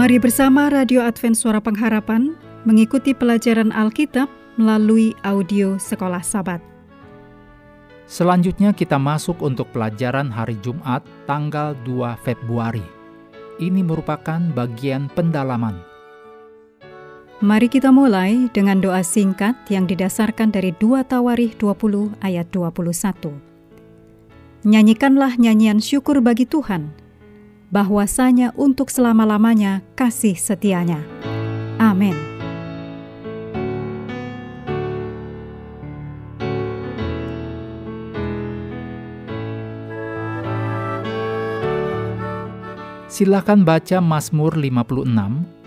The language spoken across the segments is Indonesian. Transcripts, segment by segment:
Mari bersama Radio Advent Suara Pengharapan mengikuti pelajaran Alkitab melalui audio Sekolah Sabat. Selanjutnya kita masuk untuk pelajaran hari Jumat tanggal 2 Februari. Ini merupakan bagian pendalaman. Mari kita mulai dengan doa singkat yang didasarkan dari 2 Tawarikh 20 ayat 21. Nyanyikanlah nyanyian syukur bagi Tuhan, bahwasanya untuk selama-lamanya kasih setianya. Amin. Silakan baca Mazmur 56,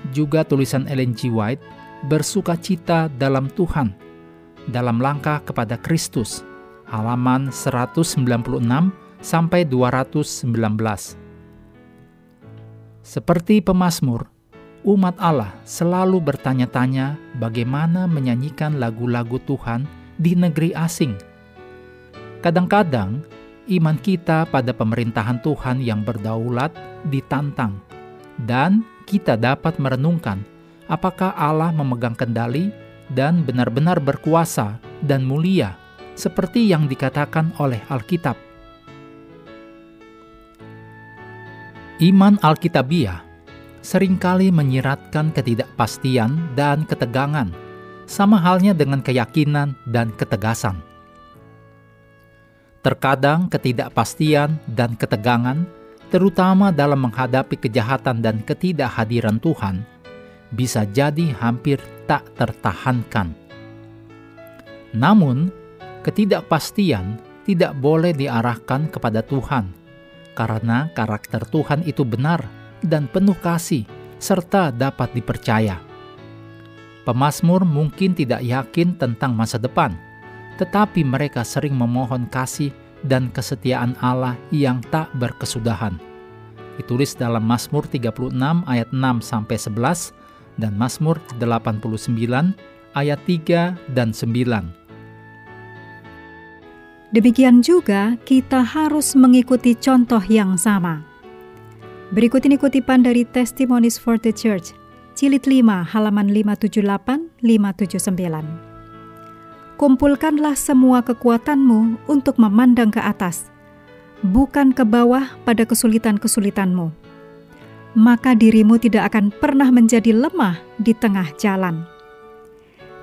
juga tulisan Ellen G. White, Bersuka cita dalam Tuhan, dalam langkah kepada Kristus, halaman 196 sampai 219. Seperti pemazmur, umat Allah selalu bertanya-tanya bagaimana menyanyikan lagu-lagu Tuhan di negeri asing. Kadang-kadang, iman kita pada pemerintahan Tuhan yang berdaulat ditantang, dan kita dapat merenungkan apakah Allah memegang kendali dan benar-benar berkuasa dan mulia, seperti yang dikatakan oleh Alkitab. Iman Alkitabiah sering kali menyiratkan ketidakpastian dan ketegangan, sama halnya dengan keyakinan dan ketegasan. Terkadang ketidakpastian dan ketegangan, terutama dalam menghadapi kejahatan dan ketidakhadiran Tuhan, bisa jadi hampir tak tertahankan. Namun, ketidakpastian tidak boleh diarahkan kepada Tuhan, karena karakter Tuhan itu benar dan penuh kasih, serta dapat dipercaya. Pemasmur mungkin tidak yakin tentang masa depan tetapi mereka sering memohon kasih dan kesetiaan Allah yang tak berkesudahan. Ditulis dalam Mazmur 36 ayat 6 sampai 11 dan Mazmur 89 ayat 3 dan 9. Demikian juga kita harus mengikuti contoh yang sama. Berikut ini kutipan dari Testimonies for the Church, Jilid 5, halaman 578-579 kumpulkanlah semua kekuatanmu untuk memandang ke atas, bukan ke bawah pada kesulitan-kesulitanmu. Maka dirimu tidak akan pernah menjadi lemah di tengah jalan.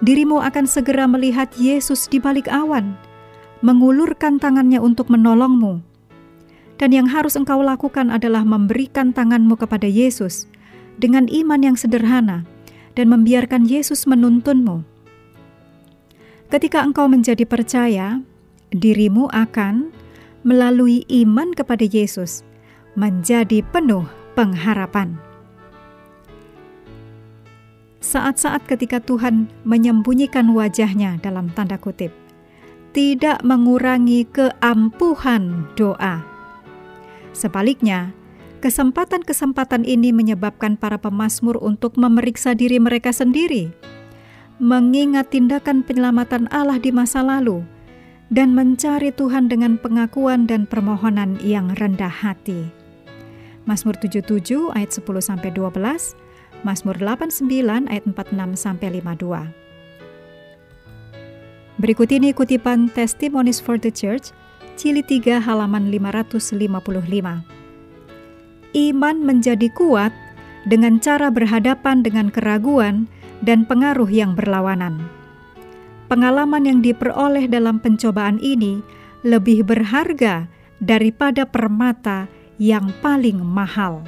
Dirimu akan segera melihat Yesus di balik awan, mengulurkan tangannya untuk menolongmu. Dan yang harus engkau lakukan adalah memberikan tanganmu kepada Yesus dengan iman yang sederhana dan membiarkan Yesus menuntunmu Ketika engkau menjadi percaya, dirimu akan melalui iman kepada Yesus menjadi penuh pengharapan. Saat-saat ketika Tuhan menyembunyikan wajahnya dalam tanda kutip, tidak mengurangi keampuhan doa. Sebaliknya, kesempatan-kesempatan ini menyebabkan para pemazmur untuk memeriksa diri mereka sendiri mengingat tindakan penyelamatan Allah di masa lalu, dan mencari Tuhan dengan pengakuan dan permohonan yang rendah hati. Mazmur 77 ayat 10 sampai 12, Mazmur 89 ayat 46 sampai 52. Berikut ini kutipan Testimonies for the Church, Cili 3 halaman 555. Iman menjadi kuat dengan cara berhadapan dengan keraguan dan pengaruh yang berlawanan. Pengalaman yang diperoleh dalam pencobaan ini lebih berharga daripada permata yang paling mahal.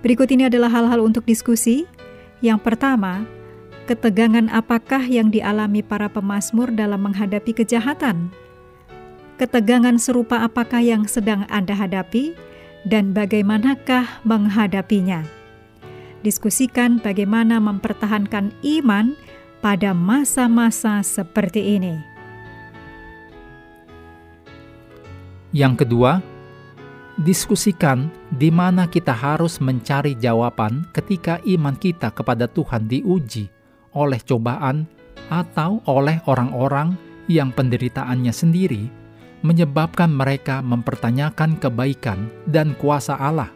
Berikut ini adalah hal-hal untuk diskusi. Yang pertama, ketegangan apakah yang dialami para pemazmur dalam menghadapi kejahatan? Ketegangan serupa apakah yang sedang Anda hadapi, dan bagaimanakah menghadapinya? diskusikan bagaimana mempertahankan iman pada masa-masa seperti ini. Yang kedua, diskusikan di mana kita harus mencari jawaban ketika iman kita kepada Tuhan diuji oleh cobaan atau oleh orang-orang yang penderitaannya sendiri menyebabkan mereka mempertanyakan kebaikan dan kuasa Allah.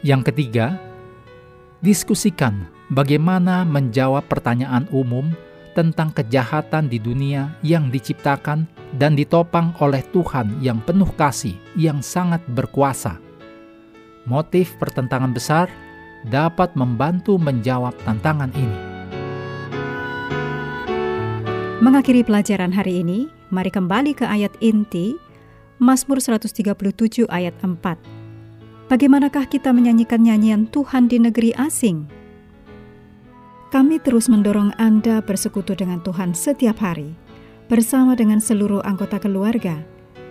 Yang ketiga, diskusikan bagaimana menjawab pertanyaan umum tentang kejahatan di dunia yang diciptakan dan ditopang oleh Tuhan yang penuh kasih, yang sangat berkuasa. Motif pertentangan besar dapat membantu menjawab tantangan ini. Mengakhiri pelajaran hari ini, mari kembali ke ayat inti Mazmur 137 ayat 4. Bagaimanakah kita menyanyikan nyanyian Tuhan di negeri asing? Kami terus mendorong Anda bersekutu dengan Tuhan setiap hari, bersama dengan seluruh anggota keluarga,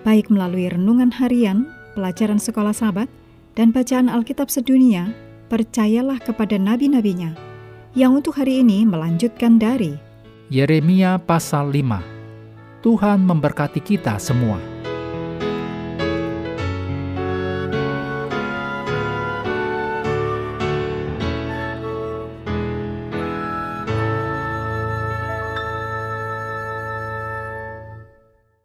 baik melalui renungan harian, pelajaran sekolah sahabat, dan bacaan Alkitab sedunia, percayalah kepada nabi-nabinya, yang untuk hari ini melanjutkan dari Yeremia pasal 5. Tuhan memberkati kita semua.